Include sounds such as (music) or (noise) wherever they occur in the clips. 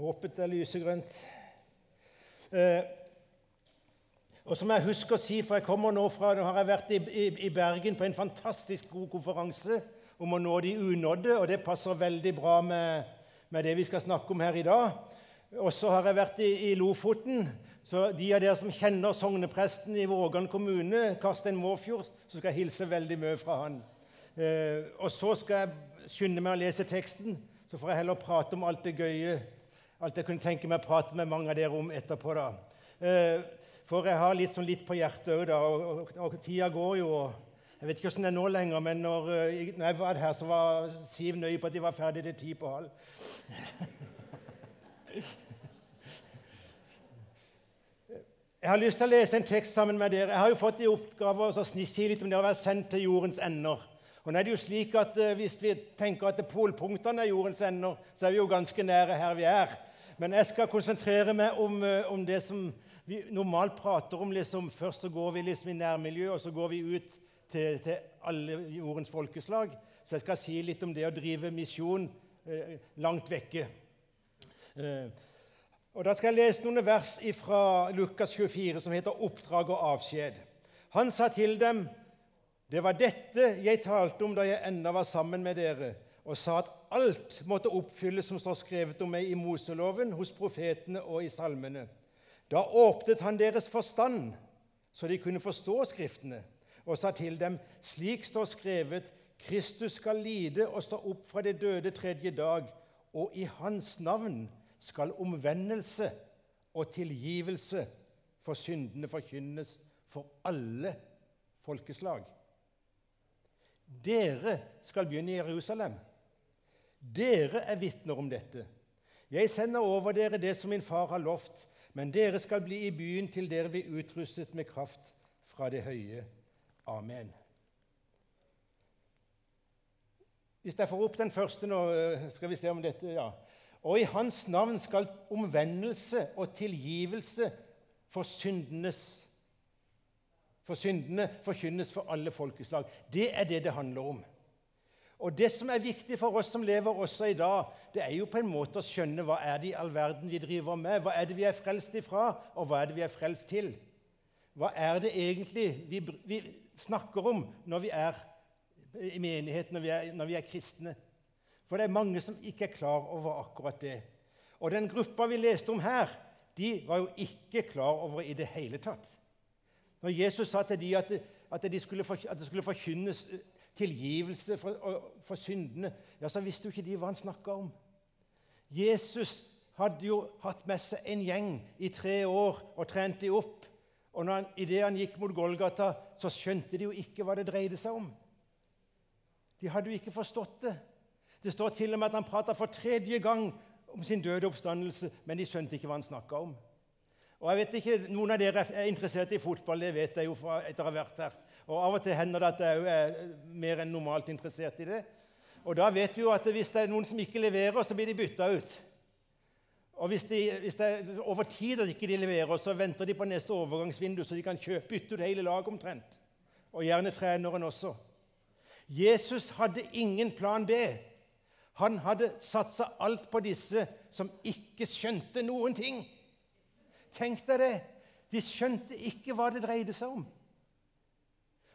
Håpet er lysegrønt. Eh, og som jeg husker å si, for jeg kommer nå fra, nå har jeg vært i, i, i Bergen på en fantastisk god konferanse om å nå de unådde, og det passer veldig bra med, med det vi skal snakke om her i dag. Og så har jeg vært i, i Lofoten. Så de av dere som kjenner sognepresten i Vågan kommune, Karstein Mårfjord, så skal jeg hilse veldig mye fra han. Eh, og så skal jeg skynde meg å lese teksten, så får jeg heller prate om alt det gøye alt jeg kunne tenke meg å prate med mange av dere om etterpå. da. Eh, for jeg har litt, sånn litt på hjertet òg, da. Og, og, og, tida går jo. Jeg vet ikke hvordan det er nå lenger, men når, eh, når jeg var her, så var Siv nøye på at de var ferdig til ti på halv. Jeg har lyst til å lese en tekst sammen med dere. Jeg har jo fått i oppgave å si litt om det å være sendt til jordens ender. Og nå er det jo slik at eh, Hvis vi tenker at polpunktene er jordens ender, så er vi jo ganske nære her vi er. Men jeg skal konsentrere meg om, eh, om det som vi normalt prater om. Liksom, først så går vi liksom i nærmiljøet, og så går vi ut til, til, alle jordens folkeslag. Så jeg skal si litt om det å drive misjon eh, langt vekke. Eh, og Da skal jeg lese noen vers fra Lukas 24 som heter 'Oppdrag og avskjed'. Han sa til dem, 'Det var dette jeg talte om da jeg ennå var sammen med dere', og sa at alt måtte oppfylles som står skrevet om meg i Moseloven, hos profetene og i salmene. Da åpnet han deres forstand, så de kunne forstå Skriftene, og sa til dem, 'Slik står skrevet:" Kristus skal lide og stå opp fra de døde tredje dag, og i hans navn skal omvendelse og tilgivelse for syndene forkynnes for alle folkeslag. Dere skal begynne i Jerusalem. Dere er vitner om dette. Jeg sender over dere det som min far har lovt, men dere skal bli i byen til dere blir utrustet med kraft fra det høye. Amen. Hvis jeg får opp den første nå, skal vi se om dette ja. Og i hans navn skal omvendelse og tilgivelse for syndenes for syndene forkynnes for alle folkeslag. Det er det det handler om. Og Det som er viktig for oss som lever også i dag, det er jo på en måte å skjønne hva er det i all verden vi driver med. Hva er det vi er frelst ifra, og hva er det vi er frelst til? Hva er det egentlig vi, vi snakker om når vi er i menighet, når vi, er, når vi er kristne? For det er mange som ikke er klar over akkurat det. Og den gruppa vi leste om her, de var jo ikke klar over i det hele tatt. Når Jesus sa til dem at, at, de at det skulle forkynnes tilgivelse for, for, syndene, ja, så visste jo ikke de hva han snakka om. Jesus hadde jo hatt med seg en gjeng i tre år og trent dem opp. Og når han, idet han gikk mot Golgata, så skjønte de jo ikke hva det dreide seg om. De hadde jo ikke forstått det. Det står til og med at han prata for tredje gang om sin døde oppstandelse, men de skjønte ikke hva han snakka om. Og jeg vet ikke, Noen av dere er interessert i fotball, det vet jeg jo fra etter å ha vært her. Og Av og til hender det at jeg er mer enn normalt interessert i det. Og da vet vi jo at Hvis det er noen som ikke leverer, så blir de bytta ut. Og hvis, de, hvis det er over tid at ikke de leverer, så venter de på neste overgangsvindu, så de kan kjøpe, bytte ut hele laget omtrent. Og gjerne treneren også. Jesus hadde ingen plan B. Han hadde satsa alt på disse som ikke skjønte noen ting. Tenk deg det! De skjønte ikke hva det dreide seg om.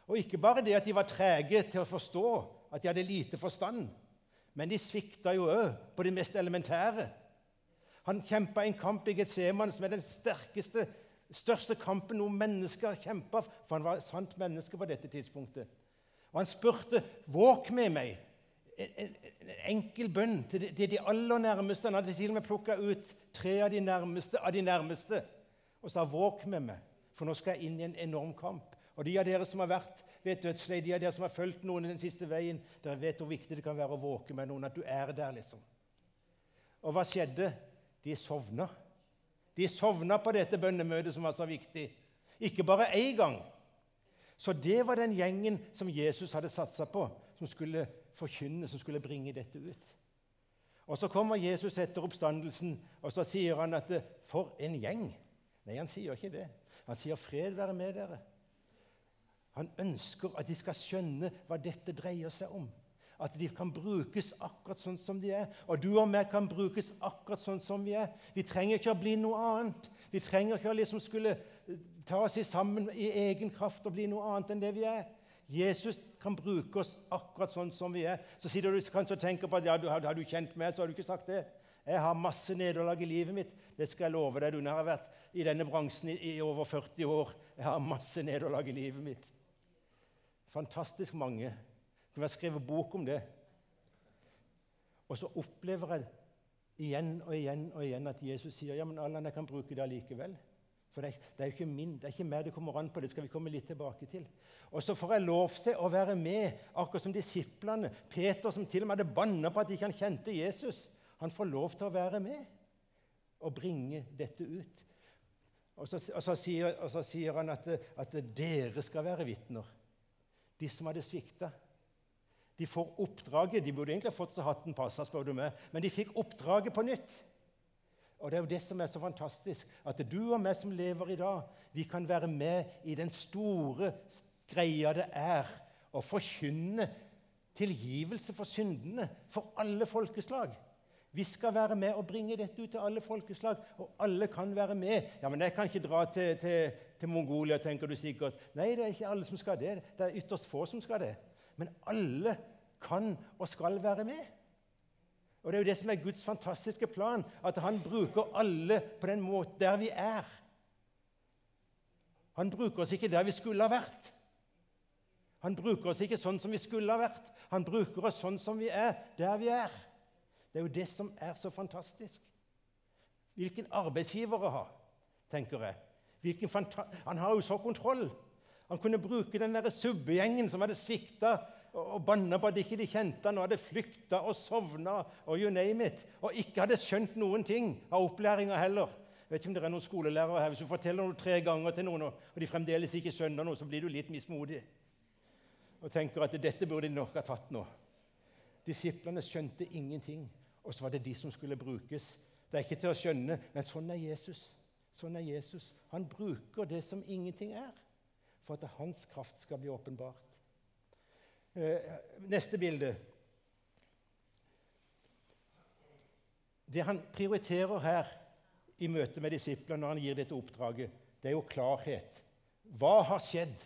Og ikke bare det at de var trege til å forstå, at de hadde lite forstand, men de svikta jo òg på det mest elementære. Han kjempa en kamp i Getseman som er den sterkeste, største kampen noen mennesker har kjempa, for han var et sant menneske på dette tidspunktet. Og han spurte 'Våk med meg' en, en enkel bønn til de, til de, aller nærmeste. Han hadde til og med plukka ut tre av de nærmeste av de nærmeste og sa 'våk med meg', for nå skal jeg inn i en enorm kamp. Og De av dere som har vært ved et dødsleie, de av dere som har fulgt noen den siste veien, dere vet hvor viktig det kan være å våke med noen, at du er der. liksom. Og hva skjedde? De sovna. De sovna på dette bønnemøtet som var så viktig. Ikke bare én gang. Så det var den gjengen som Jesus hadde satsa på, som skulle forkynne som skulle bringe dette ut. Og Så kommer Jesus etter oppstandelsen og så sier han at 'for en gjeng'. Nei, han sier ikke det. Han sier 'fred være med dere'. Han ønsker at de skal skjønne hva dette dreier seg om. At de kan brukes akkurat sånn som de er. Og du og meg kan brukes akkurat sånn som vi er. Vi trenger ikke å bli noe annet. Vi trenger ikke å liksom skulle ta oss sammen i egen kraft og bli noe annet enn det vi er. Jesus kan bruke oss akkurat sånn som vi er. Så sitter du kanskje og tenker på at ja, du, har, har du kjent meg, så har du ikke sagt det. Jeg har masse nederlag i livet mitt. Det skal jeg love deg. Du har vært i denne bransjen i, i over 40 år. Jeg har masse nederlag i livet mitt. Fantastisk mange. Det kunne vært skrevet bok om det. Og så opplever jeg igjen og igjen og igjen at Jesus sier ja, men Allan, jeg kan bruke det allikevel. For det, det, er jo ikke min, det er ikke meg det kommer an på. Det skal vi komme litt tilbake til. Og så får jeg lov til å være med, akkurat som disiplene. Peter, som til og med hadde banna på at ikke han kjente Jesus. Han får lov til å være med og bringe dette ut. Og så, og så, sier, og så sier, han at, at dere skal være vitner. De som hadde svikta. De får oppdraget. De burde egentlig fått så hatten passa, spør du meg, men de fikk oppdraget på nytt. Og Det er jo det som er så fantastisk, at du og meg som lever i dag, vi kan være med i den store greia det er å forkynne tilgivelse for syndene for alle folkeslag. Vi skal være med og bringe dette ut til alle folkeslag, og alle kan være med. Ja, Men jeg kan ikke dra til, til, til Mongolia, tenker du sikkert. Nei, det er ikke alle som skal det. Det er ytterst få som skal det. Men alle kan og skal være med. Og Det er jo det som er Guds fantastiske plan, at han bruker alle på den måten der vi er. Han bruker oss ikke der vi skulle ha vært. Han bruker oss ikke sånn som vi skulle ha vært. Han bruker oss sånn som vi er, der vi er. Det er jo det som er så fantastisk. Hvilken arbeidsgiver å ha, tenker jeg. Han har jo så kontroll. Han kunne bruke den subbegjengen som hadde svikta og banna på at ikke de kjente han og hadde flykta og sovna og you name it, og ikke hadde skjønt noen ting av opplæringa heller. Jeg vet ikke om det er noen skolelærere her. Hvis du forteller noe tre ganger til noen, og de fremdeles ikke skjønner noe, så blir du litt mismodig og tenker at dette burde de nok ha tatt nå. Disiplene skjønte ingenting, og så var det de som skulle brukes. Det er ikke til å skjønne, men sånn er Jesus. Sånn er Jesus. Han bruker det som ingenting er, for at hans kraft skal bli åpenbart. Eh, neste bilde. Det han prioriterer her i møte med disiplene når han gir dette oppdraget, det er jo klarhet. Hva har skjedd?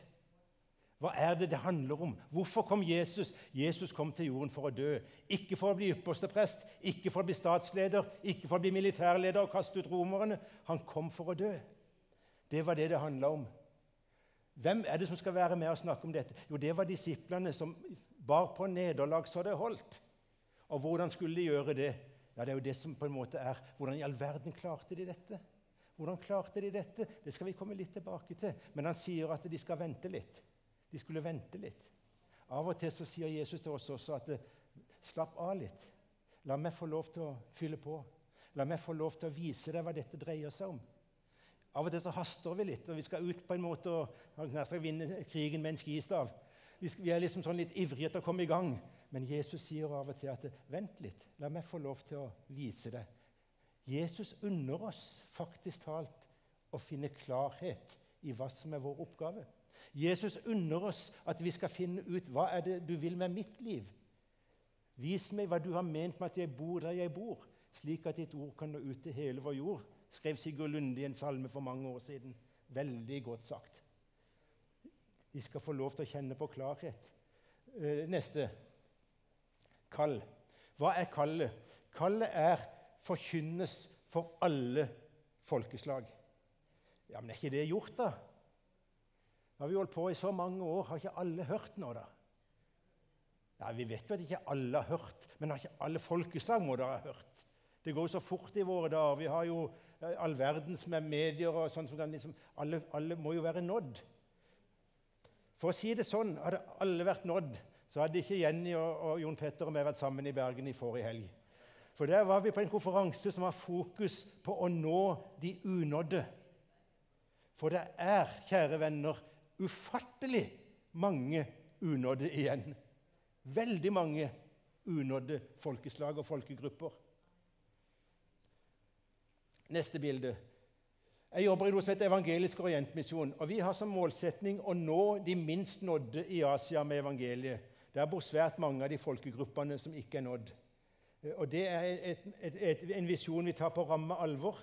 Hva er det det handler om? Hvorfor kom Jesus? Jesus kom til jorden for å dø. Ikke for å bli ypperste prest, ikke for å bli statsleder, ikke for å bli militærleder og kaste ut romerne. Han kom for å dø. Det var det det handla om. Hvem er det som skal være med og snakke om dette? Jo, det var disiplene som bar på nederlag så det holdt. Og hvordan skulle de gjøre det? Ja, Det er jo det som på en måte er Hvordan i all verden klarte de dette? Hvordan klarte de dette? Det skal vi komme litt tilbake til. Men han sier at de skal vente litt. De skulle vente litt. Av og til så sier Jesus til oss også at slapp av litt. La meg få lov til å fylle på. La meg få lov til å vise deg hva dette dreier seg om. Av og til så haster vi litt, og vi skal ut på en måte og skal vinne krigen med en skistav. Vi er liksom sånn litt ivrige til å komme i gang. Men Jesus sier av og til at vent litt, la meg få lov til å vise det. Jesus unner oss faktisk talt å finne klarhet i hva som er vår oppgave. Jesus unner oss at vi skal finne ut hva er det du vil med mitt liv. Vis meg hva du har ment med at jeg bor der jeg bor, slik at ditt ord kan nå ut til hele vår jord skrev Sigurd Lunde i en salme for mange år siden. Veldig godt sagt. Vi skal få lov til å kjenne på klarhet. Eh, neste kall. Hva er kallet? Kallet er forkynnes for alle folkeslag. Ja, Men er ikke det gjort, da? Har vi holdt på i så mange år. Har ikke alle hørt nå, da? Ja, Vi vet jo at ikke alle har hørt, men har ikke alle folkeslag må dere ha hørt. Det går jo så fort i våre dager. Vi har jo all verdens med medier og sånn. Liksom, alle, alle, må jo være nådd. For å si det sånn, hadde alle vært nådd, så hadde ikke Jenny og, og Jon Petter og vi vært sammen i Bergen i forrige helg. For der var vi på en konferanse som har fokus på å nå de unådde. For det er, kjære venner, ufattelig mange unådde igjen. Veldig mange unådde folkeslag og folkegrupper. Neste bilde. Jeg jobber i noe som heter Evangelisk Orientmisjon. og Vi har som målsetning å nå de minst nådde i Asia med evangeliet. Der bor svært mange av de folkegruppene som ikke er nådd. Og Det er et, et, et, en visjon vi tar på ramme alvor.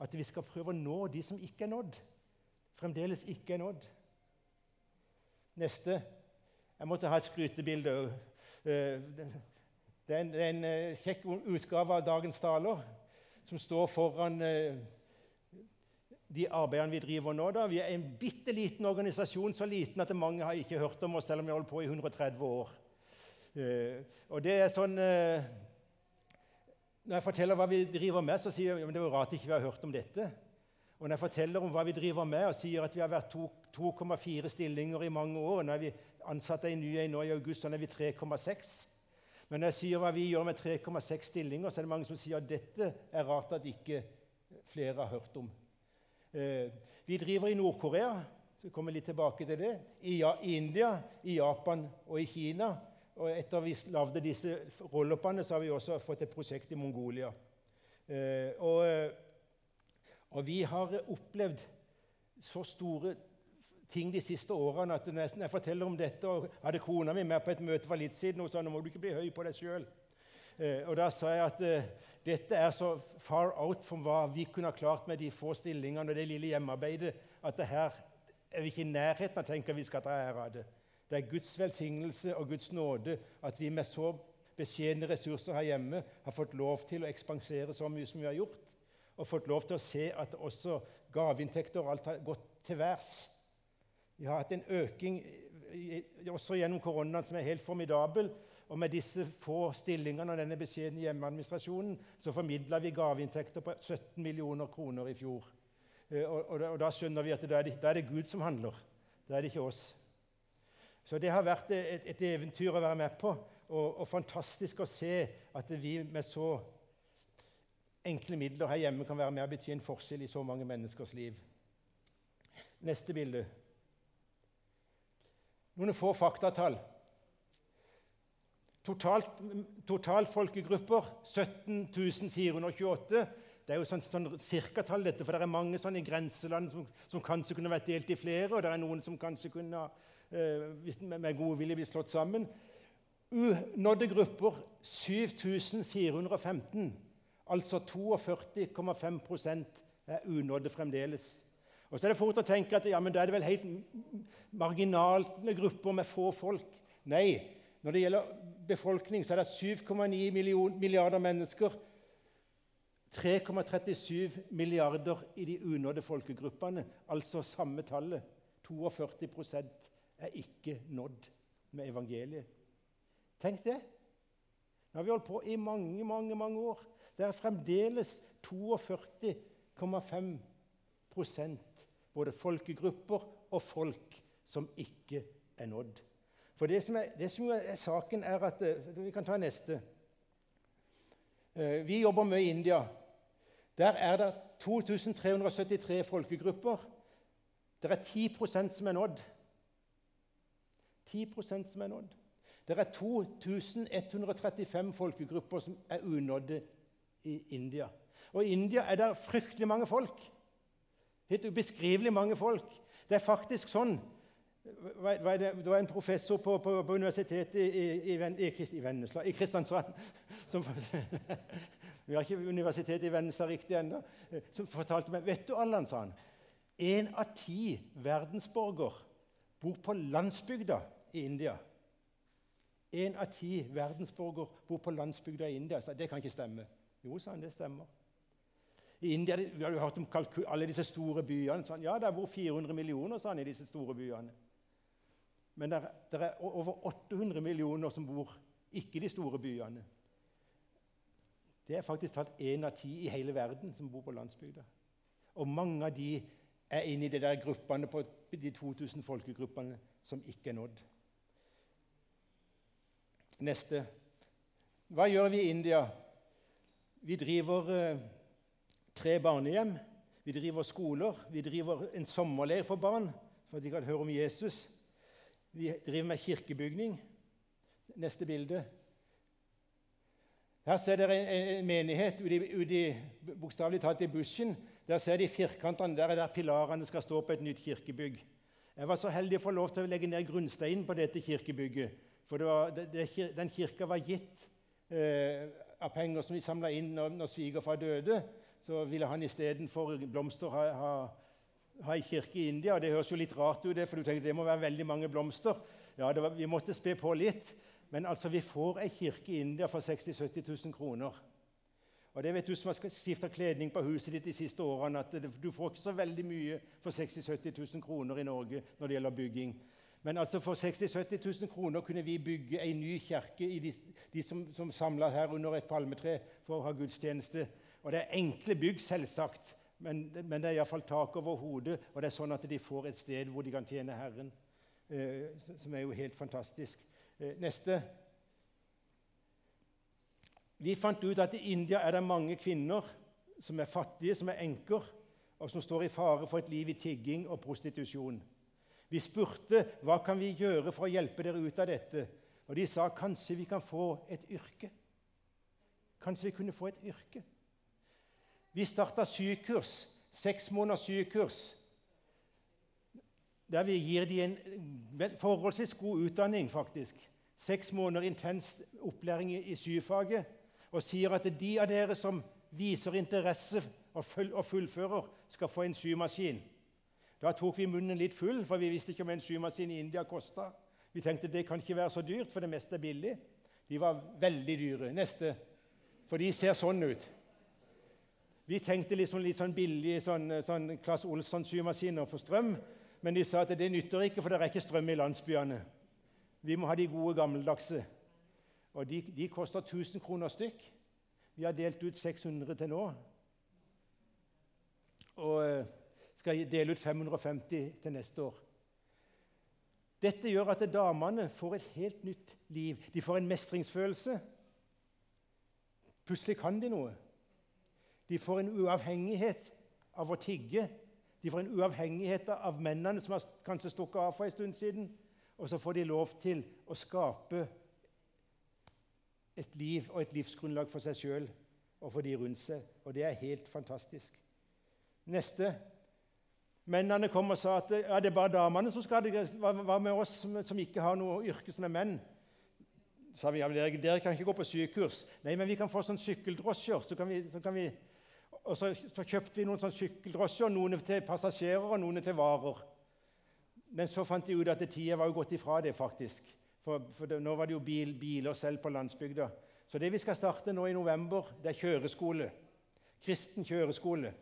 At vi skal prøve å nå de som ikke er nådd. Fremdeles ikke er nådd. Neste. Jeg måtte ha et skrytebilde. Eh, det er en, eh, kjekk utgave av dagens taler som står foran de arbeidene vi driver nå. da. Vi er en bitte liten organisasjon, så liten at mange har ikke hørt om oss, selv om vi har holdt på i 130 år. og det er sånn når jeg forteller hva vi driver med, så sier jeg at det er rart ikke vi har hørt om dette. Og når jeg forteller om hva vi driver med, og sier at vi har vært 2,4 stillinger i mange år Nå er vi ansatte i ny nå i august, så er vi 3,6. Men når jeg sier hva vi gjør med 3,6 stillinger, så er det mange som sier at dette er rart at ikke flere har hørt om. Eh, vi driver i Nord-Korea, så kommer litt tilbake til det, i India, i Japan og i Kina. Og etter vi lagde disse roll-upene, så har vi også fått et prosjekt i Mongolia. Eh, og, eh, og, vi har opplevd så store ting de siste årene at nesten jeg forteller om dette og hadde kona mi med på et møte for litt siden, og sa nå må du ikke bli høy på deg sjøl. Eh, og da sa jeg at eh, dette er så far out from hva vi kunne ha klart med de få stillingene og det lille hjemmearbeidet, at det her er vi ikke i nærheten av å tenke vi skal ta ære av det. Det er Guds velsignelse og Guds nåde at vi med så beskjedne ressurser her hjemme har fått lov til å ekspansere så mye som vi har gjort, og fått lov til å se at også gaveinntekter og alt har gått til værs. Vi har hatt en øking også gjennom koronaen som er helt formidabel. Og med disse få stillingene og denne beskjedne hjemmeadministrasjonen så formidla vi gaveinntekter på 17 millioner kroner i fjor. Eh, og, og, og da skjønner vi at da er, det, er det Gud som handler. Da er det ikke oss. Så det har vært et, et eventyr å være med på, og, og, fantastisk å se at vi med så enkle midler her hjemme kan være med å bety en forskjell i så mange menneskers liv. Neste bilde. Noen få faktatall. Totalt, totalfolkegrupper 17 428. Det er jo sånn, sånn cirkatall, dette, for det er mange sånne grenseland som, som, kanskje kunne vært delt i flere, og det er noen som kanskje kunne Eh, med god vilje blir slått sammen. Unådde grupper 7415. Altså 42,5% er unådde fremdeles. Og så er det fort å tenke at ja, men da er det vel helt marginale grupper med få folk. Nei, når det gjelder befolkning, så er det 7,9 milliarder mennesker. 3,37 milliarder i de unådde folkegruppene, altså samme tallet. 42% er ikke nådd med evangeliet. Tenk det! Nå har vi holdt på i mange, mange, mange år. Det er fremdeles 42,5% både folkegrupper og folk som ikke er nådd. For det som er, det som er saken, er at eh, Vi kan ta neste. Eh, vi jobber med India. Der er det 2373 folkegrupper. Det er 10% som er nådd. 10% som er nådd. Det er 2135 folkegrupper som er unådde i India. Og i India er det fryktelig mange folk. Helt ubeskrivelig mange folk. Det er faktisk sånn det var en professor på, på, på universitetet i, i, i, i, Vennesla, i Kristiansand (laughs) som, (laughs) Vi har ikke universitetet i Vennesla riktig ennå. Som fortalte meg Vet du, Allan, sa han, én av ti verdensborger bor på landsbygda i India. Én av ti verdensborger bor på landsbygda i India. Så det kan ikke stemme. Jo, sa han, det stemmer. I India, Vi har du hørt om alle disse store byene. Sånn, ja, det bor 400 millioner sa han, i disse store byene. Men det er over 800 millioner som bor ikke i de store byene. Det er faktisk talt én av ti i hele verden som bor på landsbygda. Og mange av de er inne i de der gruppene på de 2000 folkegruppene som ikke er nådd. Neste. Hva gjør vi i India? Vi driver eh, tre barnehjem, vi driver skoler, vi driver en sommerleir for barn for at de kan høre om Jesus. Vi driver med kirkebygning. Neste bilde. Her ser dere en, en menighet ute bokstavelig talt i bushen. Der ser de firkantene. Der er der pilarene skal stå på et nytt kirkebygg. Jeg var så heldig å få lov til å legge ned grunnsteinen på dette kirkebygget For det var, det, det, den kirka var gitt eh, av penger som vi samla inn når, når svigerfar døde. Så ville han istedenfor blomster ha, ha, ha ei kirke i India. Det høres jo litt rart ut, for du tenker det må være veldig mange blomster. Ja, var, Vi måtte spe på litt. Men altså, vi får ei kirke i India for 60 000-70 000 kroner. Og det vet Du som har skifta kledning på huset ditt de siste årene, at du får ikke så veldig mye for 60 000-70 000 kroner i Norge når det gjelder bygging. Men altså for 60 000-70 000 kroner kunne vi bygge ei ny kirke i de, de som, som samla her under et palmetre for å ha gudstjeneste. Og det er enkle bygg, selvsagt, men, men det er iallfall tak over hodet, og det er sånn at de får et sted hvor de kan tjene Herren, eh, som er jo helt fantastisk. Eh, neste. Vi fant ut at i India er det mange kvinner som er fattige, som er enker, og som står i fare for et liv i tigging og prostitusjon. Vi spurte hva kan vi gjøre for å hjelpe dere ut av dette. Og de sa kanskje vi kan få et yrke. Kanskje vi kunne få et yrke. Vi starta sykurs, seks måneders sykurs, der vi gir dem en forholdsvis god utdanning. faktisk. Seks måneder intens opplæring i syfaget. Og sier at de av dere som viser interesse og fullfører, skal få en symaskin. Da tok vi munnen litt full, for vi visste ikke om en symaskin i India kosta. Vi tenkte det kan ikke være så dyrt, for det meste er billig. De var veldig dyre. Neste. For de ser sånn ut. Vi tenkte liksom litt sånn billig sånn, sånn Claes Olsson-symaskiner for strøm. Men de sa at det nytter ikke, for det er ikke strøm i landsbyene. Vi må ha de gode, gammeldagse. Og de, de koster 1000 kroner stykk. Vi har delt ut 600 til nå. Og eh, skal dele ut 550 til neste år. Dette gjør at damene får et helt nytt liv. De får en mestringsfølelse. Plutselig kan de noe. De får en uavhengighet av å tigge. De får en uavhengighet av mennene som har kanskje stukket av for en stund siden. Og så får de lov til å skape et liv og et livsgrunnlag for seg sjøl og for de rundt seg. Og det er helt fantastisk. Neste. Mennene kom og sa at ja, det er bare damene som skal det. Hva med oss som, ikke har noe yrke som er menn? Sa vi ja, men dere, dere, kan ikke gå på sykekurs. Nei, men vi kan få sånn sykkeldrosjer. Så kan vi, så kan vi og så, så, kjøpte vi noen sånn sykkeldrosjer, noen til passasjerer og noen til varer. Men så fant de ut at tida var jo gått ifra det, faktisk. For, for det, nå var det jo bil, biler selv på landsbygda. Så det vi skal starte nå i november, det er kjøreskole. Kristen kjøreskole.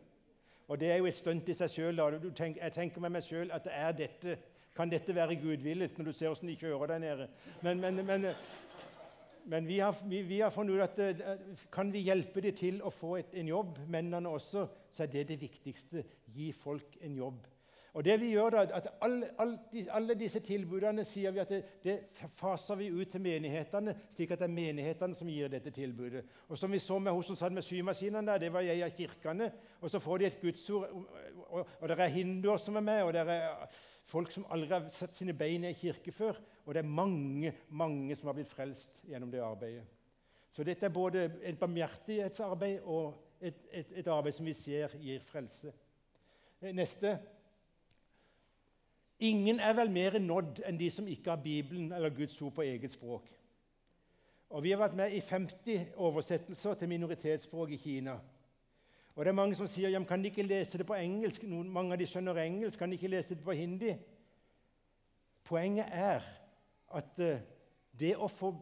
Og det er jo et stunt i seg sjøl. Tenk, jeg tenker med meg sjøl at det er dette. Kan dette være gudvillet når du ser åssen de kjører der nede? Men, men, men men vi har, vi, vi har, funnet ut at eh, kan vi hjelpe dem til å få et, en jobb, mennene også, så er det det viktigste. Gi folk en jobb. Og det vi gjør da, at alle, alle, alle disse tilbudene sier vi at det, det, faser vi ut til menighetene, slik at det er menighetene som gir dette tilbudet. Og som vi så med hun som satt med symaskinene der, det var jeg av kirkene. Og så får de et gudsord, og, og, det er hinduer som er med, og det er folk som aldri har sett sine bein i kirke før. Og det er mange mange som har blitt frelst gjennom det arbeidet. Så dette er både et barmhjertighetsarbeid og et, et, et arbeid som vi ser gir frelse. Eh, neste. Ingen er vel mer nådd enn de som ikke har Bibelen eller Guds ord på eget språk. Og Vi har vært med i 50 oversettelser til minoritetsspråk i Kina. Og det er Mange som sier ja, kan de ikke lese det på engelsk. Noen, mange av de skjønner engelsk. Kan de ikke lese det på hindi? Poenget er at uh, det, å få,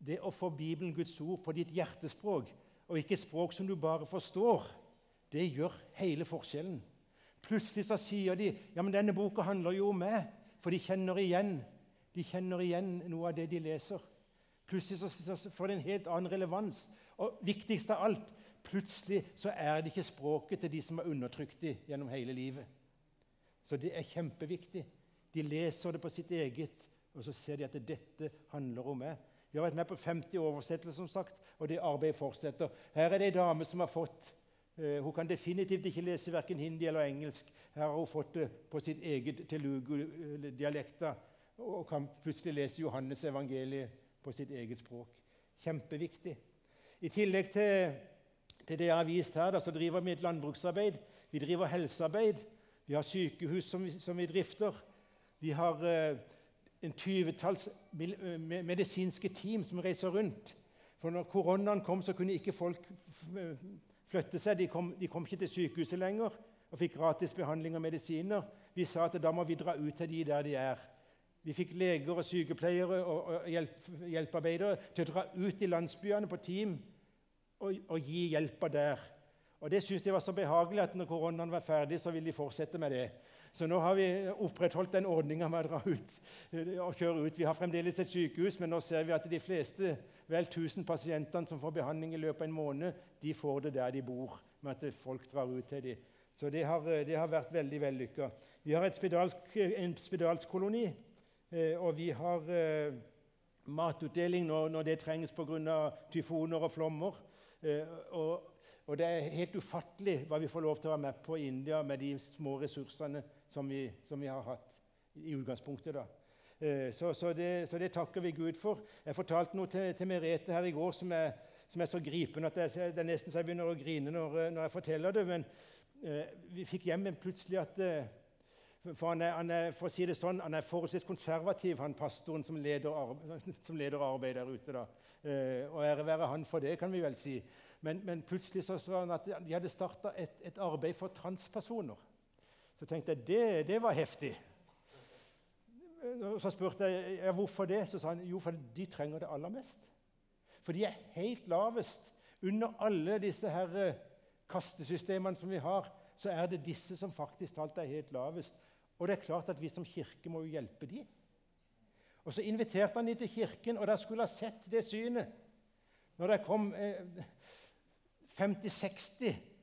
det å få Bibelen, Guds ord, på ditt hjertespråk, og ikke et språk som du bare forstår, det gjør hele forskjellen. Plutselig så sier de ja, men denne boka handler jo om meg, for de kjenner igjen de kjenner igjen noe av det de leser. Plutselig så, så får det en helt annen relevans. Og viktigst av alt plutselig så er det ikke språket til de som har undertrykt dem gjennom hele livet. Så det er kjempeviktig. De leser det på sitt eget og så ser de at dette handler om meg. Vi har vært med på 50 oversettelser, som sagt, og det arbeidet fortsetter. Her er det ei dame som har fått Hun kan definitivt ikke lese verken hindi eller engelsk. Her har hun fått det på sitt eget telugu-dialekta og kan plutselig lese Johannes evangeliet på sitt eget språk. Kjempeviktig. I tillegg til, til det jeg har vist her, da, så driver vi et landbruksarbeid. Vi driver helsearbeid. Vi har sykehus som vi, som vi drifter. Vi har eh, en tyvetalls medisinske team som reiser rundt. For når koronaen kom, så kunne ikke folk flytte seg. De kom, de kom ikke til sykehuset lenger og fikk gratis behandling og medisiner. Vi sa at da må vi dra ut til de der de er. Vi fikk leger og sykepleiere og, og hjelp, hjelpearbeidere til å dra ut i landsbyene på team og, og gi hjelpa der. Og Det syntes de var så behagelig at når koronaen var ferdig, så ville de fortsette med det. Så nå har vi opprettholdt den ordninga med å dra ut og kjøre ut. Vi har fremdeles et sykehus, men nå ser vi at de fleste vel 1000 pasientene som får behandling i løpet av en måned, de får det der de bor, med at folk drar ut til dem. Så det har, det har vært veldig vellykka. Vi har spedalsk, en spedalskoloni, eh, og vi har eh, matutdeling når, når det trengs pga. tyfoner og flommer. Eh, og, og, det er helt ufattelig hva vi får lov til å være med på i India med de små ressursene som vi, som vi har hatt i utgangspunktet. da. Så, så, det, så, det, takker vi Gud for. Jeg fortalte noe til, til Merete her i går som er, som er så gripende at jeg, det er nesten så jeg begynner å grine når, når jeg forteller det. Men eh, vi fikk hjem en plutselig at eh, for, han er, han er, for, å si det sånn, han er forholdsvis konservativ, han pastoren som leder, arbeid, (laughs) som leder arbeid der ute. da. Eh, og ære være han for det, kan vi vel si. Men, men plutselig så sa han at de hadde starta et, et, arbeid for transpersoner. Så tenkte jeg det, det var heftig. Så spurte jeg ja, hvorfor det. Så sa han jo, for de trenger det aller mest. For de er helt lavest. Under alle disse her eh, kastesystemene som vi har, så er det disse som faktisk talt er helt lavest. Og det er klart at vi som kirke må jo hjelpe dem. Og Så inviterte han dem til kirken, og de skulle ha sett det synet. Når det kom eh, 50-60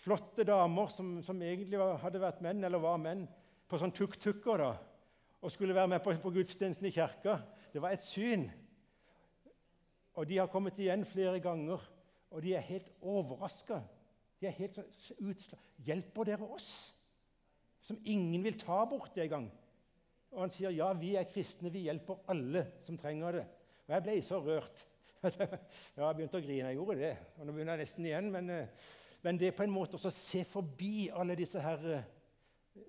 flotte damer som, som egentlig var, hadde vært menn, eller var menn, på sånn tuk-tukker da, og skulle være med på, på gudstjenesten i kirka. Det var et syn. Og de har kommet igjen flere ganger, og de er helt overraska. De er helt sånn utslag. Hjelper dere oss? Som ingen vil ta bort det engang. Og han sier ja, vi er kristne, vi hjelper alle som trenger det. Og jeg ble så rørt. (laughs) ja, jeg begynte å grine. Jeg gjorde det. Og nå begynner jeg nesten igjen. Men, eh, men det er på en måte å se forbi alle disse her eh,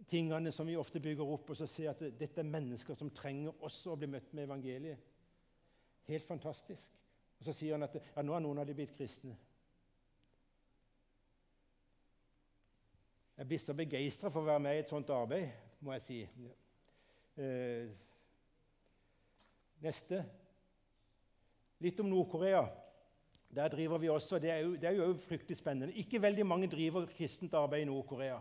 tingene som vi ofte bygger opp, og så se at dette er mennesker som trenger også å bli møtt med evangeliet. Helt fantastisk. Og Så sier han at ja, nå har noen av de blitt kristne. Jeg blir så begeistra for å være med i et sånt arbeid, må jeg si. Eh, neste. Litt om Nord-Korea. Der driver vi også, Det er jo, det er jo fryktelig spennende. Ikke veldig mange driver kristent arbeid i Nord-Korea.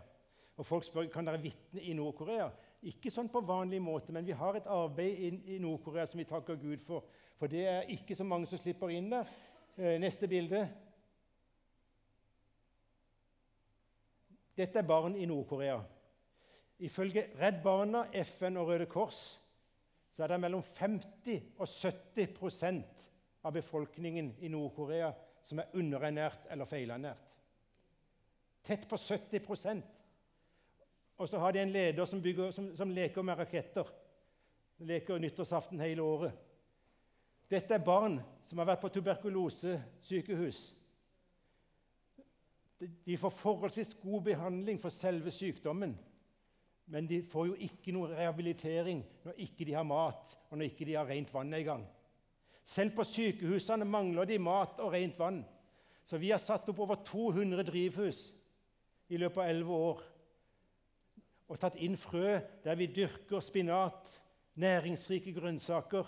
Og Folk spør kan dere vitne i Nord-Korea. Ikke sånn på vanlig måte, men vi har et arbeid i, i Nord-Korea som vi takker Gud for. For det er ikke så mange som slipper inn der. Eh, neste bilde. Dette er barn i Nord-Korea. Ifølge Redd Barna, FN og Røde Kors så er det mellom 50 og 70 av befolkningen i Nord-Korea som er underernært eller feilernært. Tett på 70% og så har de en leder som, bygger, som, som leker med raketter. Leker nyttårsaften hele året. Dette er barn som har vært på tuberkulosesykehus. De får forholdsvis god behandling for selve sykdommen. Men de får jo ikke noe rehabilitering når ikke de har mat og når ikke de har rent vann engang. Selv på sykehusene mangler de mat og rent vann. Så vi har satt opp over 200 drivhus i løpet av 11 år og tatt inn frø der vi dyrker spinat, næringsrike grønnsaker,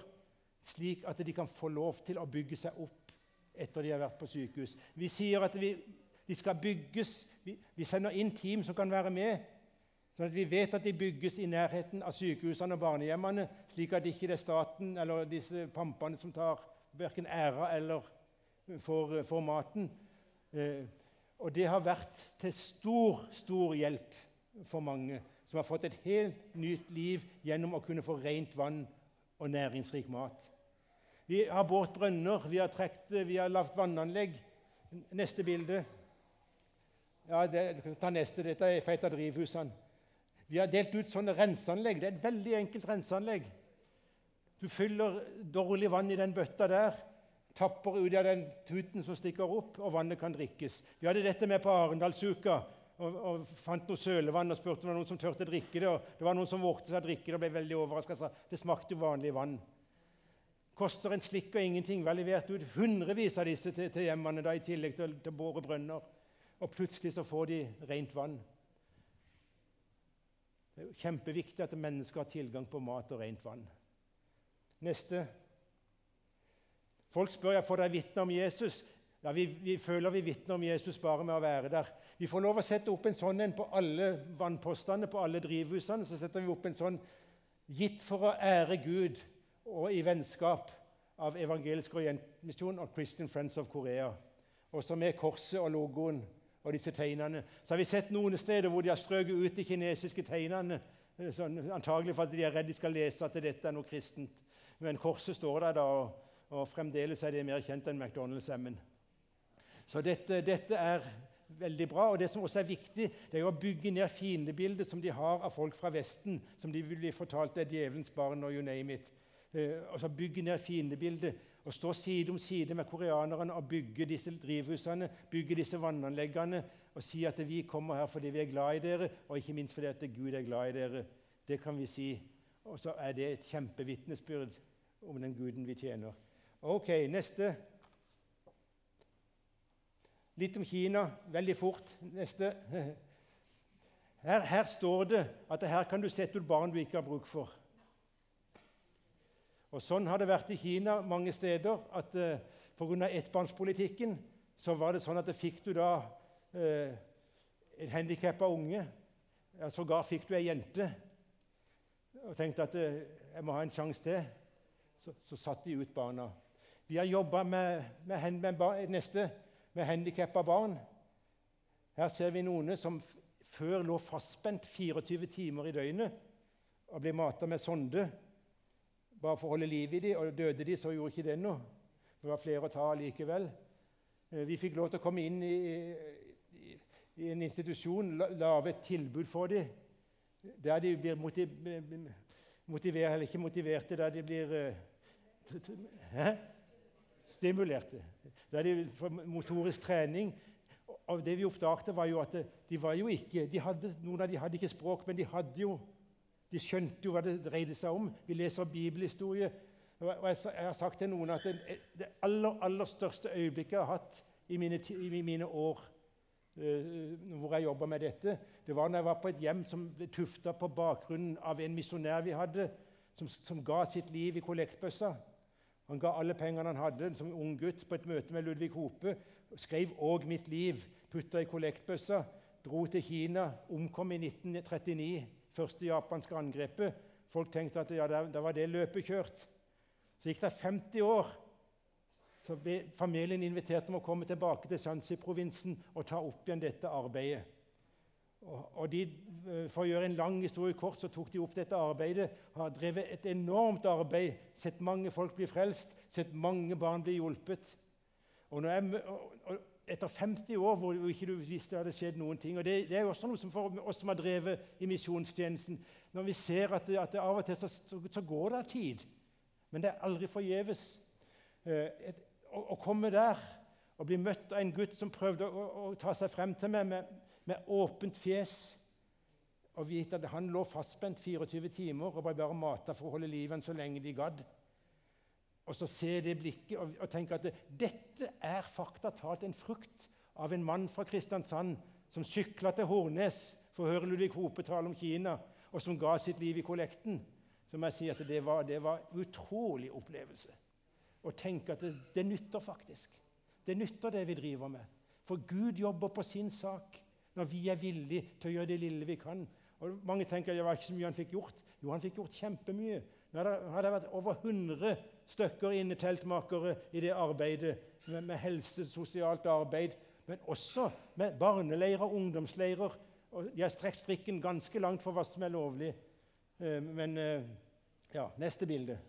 slik at de kan få lov til å bygge seg opp etter de har vært på sykehus. Vi sier at vi, de skal bygges. Vi, vi, sender inn team som kan være med, sånn at vi vet at de bygges i nærheten av sykehusene og barnehjemmene, slik at ikke det er staten eller disse pampene som tar verken æra eller får, får maten. Eh, og det har vært til stor, stor hjelp for mange som har fått et helt nytt liv gjennom å kunne få rent vann og næringsrik mat. Vi har båret brønner, vi har, trekt, vi har lagd vannanlegg. Neste bilde. Ja, det, ta neste. Dette er feit av drivhusene. Vi har delt ut sånne renseanlegg. Det er et veldig enkelt renseanlegg. Du fyller dårlig vann i den bøtta der, tapper ut av den tuten som stikker opp, og vannet kan drikkes. Vi hadde dette med på Arendalsuka og, og, fant noe sølevann og spurte om det var noen som turte å drikke det. og Det var noen som vågte seg å drikke det og ble veldig overraska. det smakte vanlig vann. Koster en slikk og ingenting. Var levert ut hundrevis av disse til, til hjemmene da, i tillegg til, til bore brønner. Og plutselig så får de rent vann. Det er kjempeviktig at mennesker har tilgang på mat og rent vann. Neste. Folk spør jeg får dere vitne om Jesus. Ja, vi, vi, føler vi vitner om Jesus bare med å være der. Vi får lov å sette opp en sånn en på alle vannpostene, på alle drivhusene. Så setter vi opp en sånn 'Gitt for å ære Gud' og i vennskap av Evangelisk Orientmisjon og Christian Friends of Korea. Også med korset og logoen og disse tegnene. Så har vi sett noen steder hvor de har strøket ut de kinesiske tegnene. antagelig sånn, antagelig fordi de er redd de skal lese at dette er noe kristent. Men korset står der, da, og, og fremdeles er det mer kjent enn McDonald's-M-en. Så dette, dette, er veldig bra. Og det som også er viktig, det er å bygge ned fiendebildet som de har av folk fra Vesten, som de vil bli fortalt er djevelens barn og you name it. Og altså Bygge ned fiendebildet og stå side om side med koreanerne og bygge disse drivhusene, bygge disse vannanleggene og si at vi kommer her fordi vi er glad i dere, og ikke minst fordi at Gud er glad i dere. Det kan vi si. Og så er det et kjempevitnesbyrd om den guden vi tjener. Ok, neste. Litt om Kina. Veldig fort. Neste. (laughs) Her, her står det at her kan du sette ut barn du ikke har bruk for. Og Sånn har det vært i Kina mange steder. at eh, Pga. ettbarnspolitikken så var det sånn at det fikk du da eh, en handikappa unge. Ja, Sågar fikk du ei jente. Og tenkte at eh, jeg må ha en sjanse til. Så, så satte de ut barna. Vi har jobba med, med, med, med, neste med handikappa barn. Her ser vi noen som før lå fastspent 24 timer i døgnet og ble mata med sonde bare for å holde liv i dem. Og døde de, så gjorde ikke det noe. Det var flere å ta likevel. Eh, vi fikk lov til å komme inn i, i, i en institusjon, lage et tilbud for dem, der de blir motivert, eller ikke motiverte, der de blir hæ? stimulerte. Der de får motorisk trening. Og det vi oppdaget, var jo at de var jo ikke, de hadde, Noen av dem hadde ikke språk, men de hadde jo de skjønte jo hva det dreide seg om. Vi leser bibelhistorie. Og jeg, har sagt til noen at det, det aller, aller største øyeblikket jeg har hatt i mine, i mine år uh, hvor jeg jobba med dette, det var når jeg var på et hjem som ble tufta på bakgrunnen av en misjonær vi hadde, som, som, ga sitt liv i kollektbøssa. Han ga alle pengene han hadde som ung gutt på et møte med Ludvig Hope. Skrev 'Og mitt liv', putta i kollektbøssa, dro til Kina, omkom i 1939 første japanske angrepet. Folk tenkte at ja, da var det løpet kjørt. Så gikk det 50 år. Så ble familien invitert om å komme tilbake til Shanxi-provinsen og ta opp igjen dette arbeidet. Og, de, eh, For å gjøre en lang historie kort så tok de opp dette arbeidet. Har drevet et enormt arbeid, sett mange folk bli frelst, sett mange barn bli hjulpet. Og, jeg, og, etter 50 år hvor du ikke visste det hadde skjedd noen ting. Og det, det er jo også noe som for oss som har drevet i misjonstjenesten Når vi ser at, det, at det av og til så, så, går det tid, men det er aldri forgjeves. Eh, å, å, komme der og bli møtt av en gutt som prøvde å, å, å ta seg frem til meg med, med åpent fjes og vite at han lå fastspent 24 timer og bare, bare mata for å holde livet så lenge de gadd og så se det blikket og, og tenke at det, dette er fakta talt en frukt av en mann fra Kristiansand som sykla til Hornes for å høre Ludvig Hope tale om Kina, og som ga sitt liv i kollekten. Så må jeg si at det var, var utrolig opplevelse. Å tenke at det, det nytter faktisk. Det nytter, det vi driver med. For Gud jobber på sin sak når vi er villige til å gjøre det lille vi kan. Og Mange tenker at det var ikke så mye han fikk gjort. Jo, han fikk gjort kjempemye. Nå har det vært over 100 stykker inneteltmakere i det arbeidet med, med helse, sosialt arbeid, men også med barneleirer, ungdomsleirer. Og de har strekt strikken ganske langt for hva som er lovlig. Eh, men eh, ja, neste bilde.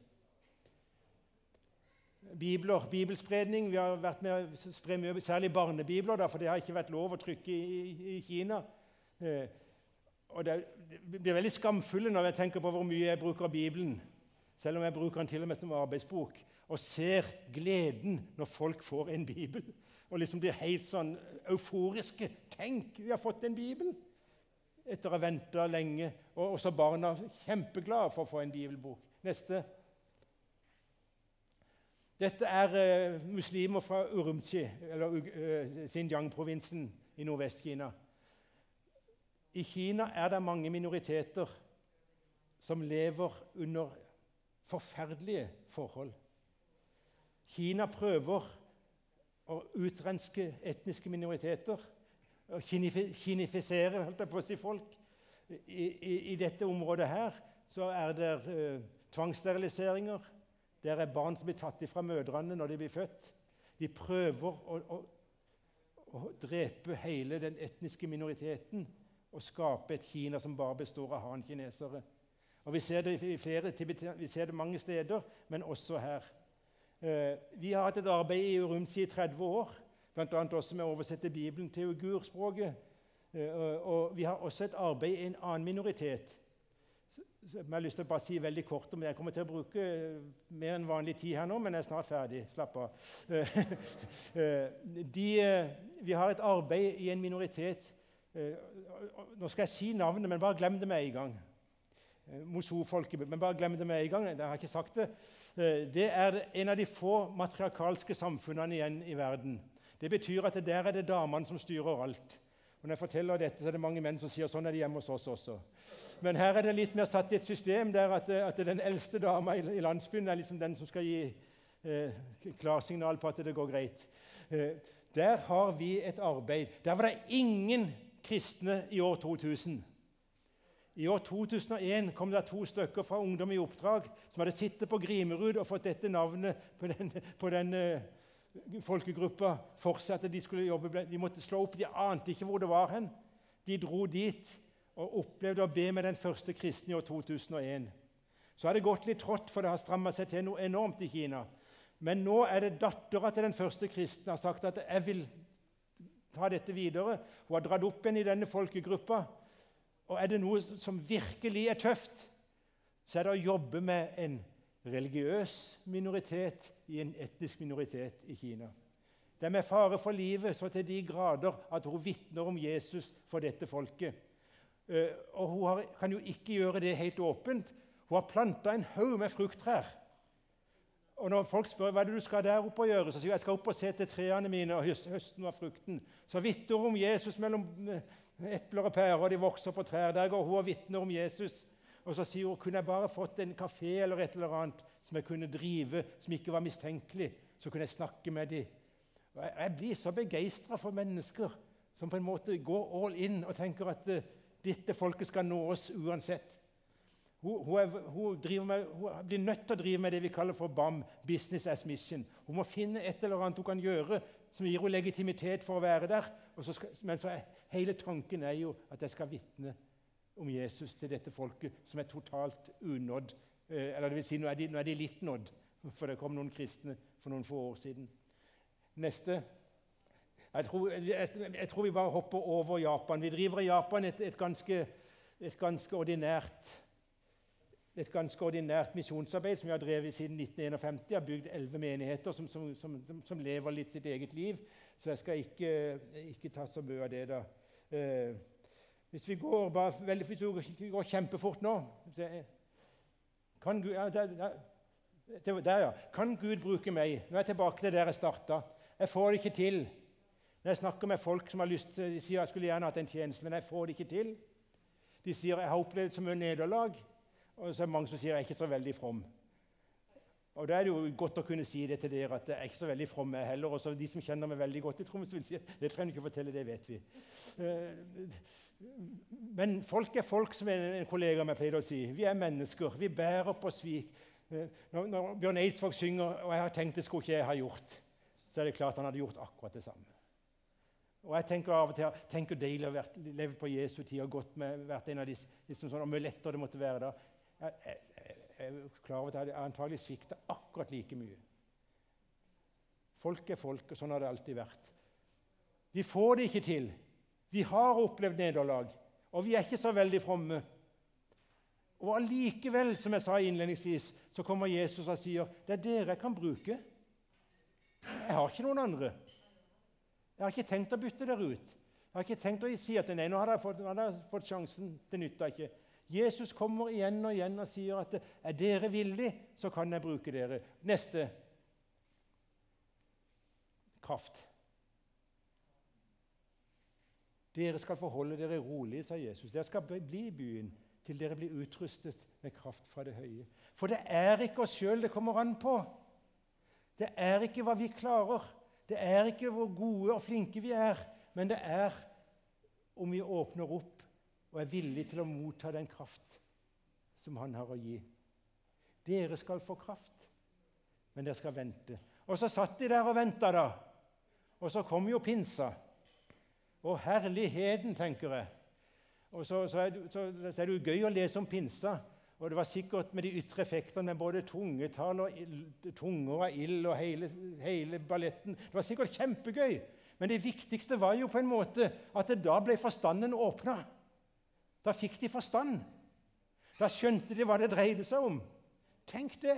Bibler, Bibelspredning. Vi har vært med å spre mye, særlig barnebibler, da, for det har ikke vært lov å trykke i, i, Kina. Eh, og det, det blir veldig skamfulle når jeg tenker på hvor mye jeg bruker Bibelen. Selv om jeg bruker den til og med som arbeidsbok, og ser gleden når folk får en bibel. Og liksom blir helt sånn euforiske. 'Tenk, vi har fått en bibel!' Etter å ha venta lenge. Og også barna kjempeglade for å få en bibelbok. Neste. Dette er uh, muslimer fra Urumqi, eller uh, Xinjiang-provinsen i Nordvest-Kina. I Kina er det mange minoriteter som lever under forferdelige forhold. Kina prøver å utrenske etniske minoriteter og kinifisere holdt jeg på å si, folk. I, i, I, dette området her så er det uh, tvangssteriliseringer. Der er barn som blir tatt ifra mødrene når de blir født. De prøver å, å, å drepe hele den etniske minoriteten og skape et Kina som bare består av han-kinesere. Og Vi ser det i flere, vi ser det mange steder, men også her. Eh, vi har hatt et arbeid i Urumqi i 30 år, bl.a. også med å oversette Bibelen til uigurspråket. Eh, og vi har også et arbeid i en annen minoritet jeg har lyst til å bare si veldig kort om. Jeg kommer til å bruke mer enn vanlig tid her nå, men jeg er snart ferdig. Slapp av. Eh, (laughs) de, vi har et arbeid i en minoritet Nå skal jeg si navnet, men bare glem det med en gang. Moso-folket. Men bare glem det med en gang. Jeg har ikke sagt det. Det er en av de få matriarkalske samfunnene igjen i verden. Det betyr at der er det damene som styrer alt. Og når jeg forteller dette, så er det mange menn som sier sånn er det hjemme hos oss også. Men her er det litt mer satt i et system der at, at den eldste dama i, i, landsbyen er liksom den som skal gi eh, klarsignal på at det går greit. Eh, der har vi et arbeid. Der var det ingen kristne i år 2000. I år 2001 kom det to stykker fra Ungdom i oppdrag som hadde sittet på Grimerud og fått dette navnet på den, på den uh, folkegruppa. Fortsatte de skulle jobbe, de måtte slå opp. De ante ikke hvor det var hen. De dro dit og opplevde å be med den første kristne i år 2001. Så har det gått litt trått, for det har stramma seg til noe enormt i Kina. Men nå er det dattera til den første kristne har sagt at 'jeg vil ta dette videre'. Hun har dratt opp igjen i denne folkegruppa og er det noe som virkelig er tøft, så er det å jobbe med en religiøs minoritet i en etnisk minoritet i Kina. Det er med fare for livet så til de grader at hun vitner om Jesus for dette folket. Eh, og Hun har, kan jo ikke gjøre det helt åpent. Hun har planta en haug med frukttrær. Og Når folk spør hva er det du skal der oppe og gjøre, så sier hun jeg skal opp og se til trærne mine og høsten av frukten. Så vitner hun om Jesus mellom eh, epler og pærer, de vokser på trær. Der går hun og vitner om Jesus. Og så sier hun kunne jeg bare fått en kafé eller et eller annet som jeg kunne drive, som ikke var mistenkelig, så kunne jeg snakke med dem. Og jeg, blir så begeistra for mennesker som på en måte går all in og tenker at uh, dette folket skal nå oss uansett. Hun, hun, er, hun, med, hun, blir nødt til å drive med det vi kaller for BAM, Business as Mission. Hun må finne et eller annet hun kan gjøre som gir henne legitimitet for å være der. Så skal, men så er, hele tanken er jo at jeg skal vitne om Jesus til dette folket som er totalt unådd. Eh, eller det vil si, nå er, de, nå er de litt nådd, for det kom noen kristne for noen få år siden. Neste. Jeg tror, jeg, jeg tror vi bare hopper over Japan. Vi driver i Japan et, et, ganske, et ganske ordinært et ganske ordinært misjonsarbeid som vi har drevet siden 1951. Jeg har bygd elleve menigheter som, som, som, som, lever litt sitt eget liv. Så jeg skal ikke, ikke ta så mye av det. da. Eh, hvis vi går, bare, veldig, hvis vi går kjempefort nå kan Gud, ja, der, der, der, ja. Kan Gud bruke meg? Nå er jeg tilbake til der jeg starta. Jeg får det ikke til. Når jeg snakker med folk som har lyst, de sier jeg skulle gjerne hatt en tjeneste, men jeg får det ikke til. De sier jeg har opplevd så mye nederlag. Og så er det mange som sier jeg er ikke så veldig from. Og Da er det jo godt å kunne si det til dere at jeg er ikke så veldig from, jeg heller. Også de som kjenner meg veldig godt i Troms, vil si at det trenger du ikke fortelle, det vet vi. Eh, men folk er folk, som en kollega av meg pleide å si. Vi er mennesker. Vi bærer på svik. Eh, når, når Bjørn Eidsvåg synger 'Og jeg har tenkt det skulle ikke jeg ha gjort', så er det klart han hadde gjort akkurat det samme. Og jeg tenker av og til tenker deilig å ha levd på Jesu tid og gått med vært en av disse, liksom sånn, lettere det måtte være da. Jeg, jeg, jeg er antagelig svikta akkurat like mye. Folk er folk, og sånn har det alltid vært. Vi får det ikke til. Vi har opplevd nederlag, og vi er ikke så veldig fromme. Og allikevel, som jeg sa innledningsvis, så kommer Jesus og sier det er dere jeg kan bruke. Jeg har ikke noen andre. Jeg har ikke tenkt å bytte dere ut. Jeg har ikke tenkt å si at nei, nå har dere fått, hadde jeg fått sjansen. Det nytter ikke. Jesus kommer igjen og igjen og sier at er dere villige, så kan jeg bruke dere. Neste kraft. Dere skal forholde dere rolig, sa Jesus. Dere skal bli i byen til dere blir utrustet med kraft fra det høye. For det er ikke oss sjøl det kommer an på. Det er ikke hva vi klarer. Det er ikke hvor gode og flinke vi er. Men det er om vi åpner opp og er villig til å motta den kraft som Han har å gi. Dere skal få kraft, men dere skal vente. Og så satt de der og venta, da. Og så kom jo pinsa. Å, herligheten, tenker jeg. Og så, så, er så, så, er det, jo gøy å lese om pinsa. Og det var sikkert med de ytre effektene, med både tungetall og tunger av ild og hele, hele, balletten. Det var sikkert kjempegøy. Men det viktigste var jo på en måte at det da ble forstanden åpna. Da fikk de forstand. Da skjønte de hva det dreide seg om. Tenk det!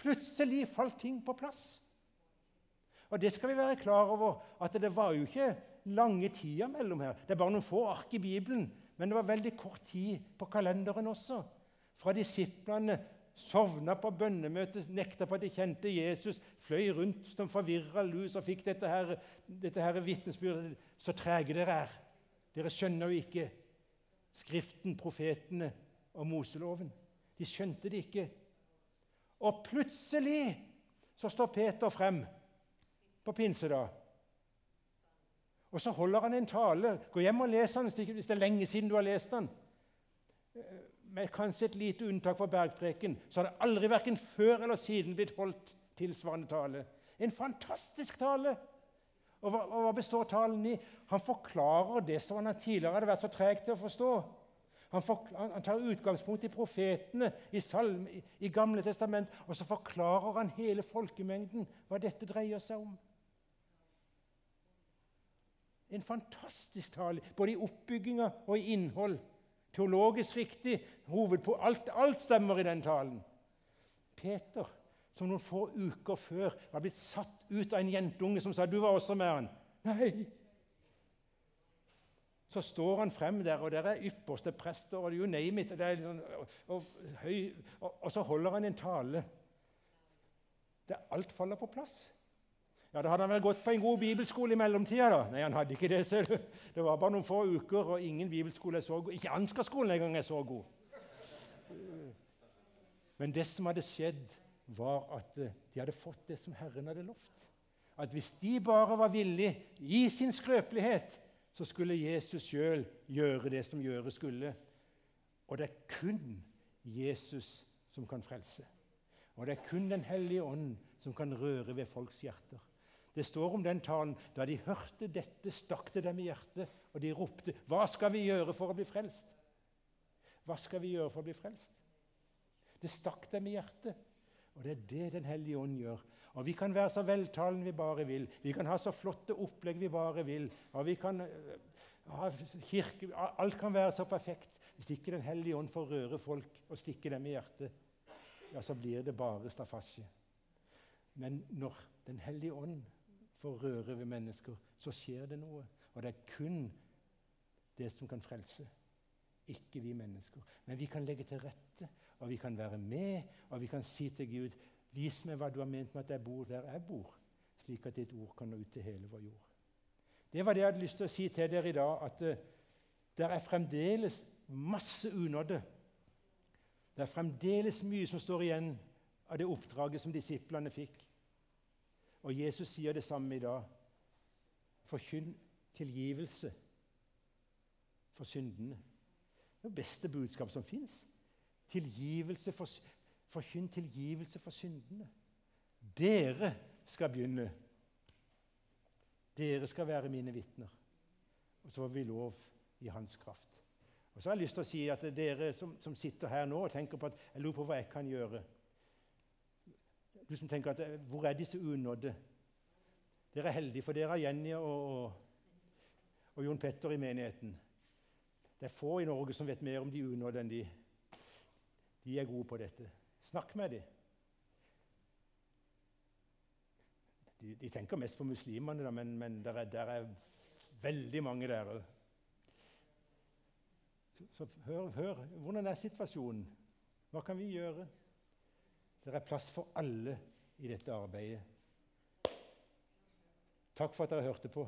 Plutselig falt ting på plass. Og det skal vi være klar over, at det var jo ikke lange tida mellom her. Det er bare noen få ark i Bibelen, men det var veldig kort tid på kalenderen også. Fra disiplene sovna på bønnemøtet, nekta på at de kjente Jesus, fløy rundt som forvirra lus og fikk dette her, dette vitnesbyrdet. Så trege dere er. Dere skjønner jo ikke Skriften, profetene og Moseloven. De skjønte det ikke. Og plutselig så står Peter frem på pinsedag og så holder han en tale. Gå hjem og les den hvis det er lenge siden du har lest den. Eh, med kanskje et lite unntak for bergpreken, så har det aldri verken før eller siden blitt holdt tilsvarende tale. En fantastisk tale! Og hva, og hva består talen i? Han forklarer det som han tidligere hadde vært så treg til å forstå. Han, for, han, tar utgangspunkt i profetene i, Salm, i, i Gamle testament, og så forklarer han hele folkemengden hva dette dreier seg om. En fantastisk tale, både i oppbygginga og i innhold. Teologisk riktig. Hovedpå, alt, alt stemmer i den talen. Peter, som noen få uker før var blitt satt ut av en jentunge som sa 'Du var også med han'. Nei! Så står han frem der, og der er ypperste prester og you name it. Og, og, og, og så holder han en tale der alt faller på plass. Ja, Da hadde han vel gått på en god bibelskole i mellomtida. da. Nei, han hadde ikke det selv. Det var bare noen få uker, og ingen bibelskole er så god. Ikke Ansgar-skolen engang er så god. Men det som hadde skjedd, var at eh, de hadde fått det som Herren hadde lovt. At hvis de bare var villige, i sin skrøpelighet, så skulle Jesus sjøl gjøre det som gjøres skulle. Og det er kun Jesus som kan frelse. Og det er kun Den hellige ånd som kan røre ved folks hjerter. Det står om den talen. Da de hørte dette, stakk det dem i hjertet, og de ropte, 'Hva skal vi gjøre for å bli frelst?' Hva skal vi gjøre for å bli frelst? Det stakk dem i hjertet. Og det er det Den hellige ånd gjør. Og Vi kan være så veltalende vi bare vil. Vi kan ha så flotte opplegg vi bare vil. Og vi kan øh, ha kirke, Alt kan være så perfekt. Hvis ikke Den hellige ånd får røre folk og stikke dem i hjertet, ja, så blir det bare staffasje. Men når Den hellige ånd får røre ved mennesker, så skjer det noe. Og det er kun det som kan frelse, ikke vi mennesker. Men vi kan legge til rette, og vi kan være med, og vi kan si til Gud Vis meg hva du har ment med at jeg bor der jeg bor, slik at ditt ord kan nå ut til hele vår jord. Det var det jeg hadde lyst til å si til dere i dag, at uh, det er fremdeles masse unådde. Det er fremdeles mye som står igjen av det oppdraget som disiplene fikk. Og Jesus sier det samme i dag. Forkynn tilgivelse for syndene. Det er det beste budskap som fins. Tilgivelse for, forkynn tilgivelse for syndene. Dere skal begynne. Dere skal være mine vitner. Og så får vi lov i hans kraft. Og så har jeg lyst til å si at dere som, som sitter her nå og tenker på at jeg lurer på hva jeg kan gjøre du som tenker at Hvor er disse unådde? Dere er heldige, for dere har Jenny og, og, og Jon Petter i menigheten. Det er få i Norge som vet mer om de unådde enn de. De er gode på dette. Snakk med dem. De, de tenker mest på muslimene, men, men der, er, der er veldig mange der òg. Så, så hør, hør, hvordan er situasjonen? Hva kan vi gjøre? Det er plass for alle i dette arbeidet. Takk for at dere hørte på.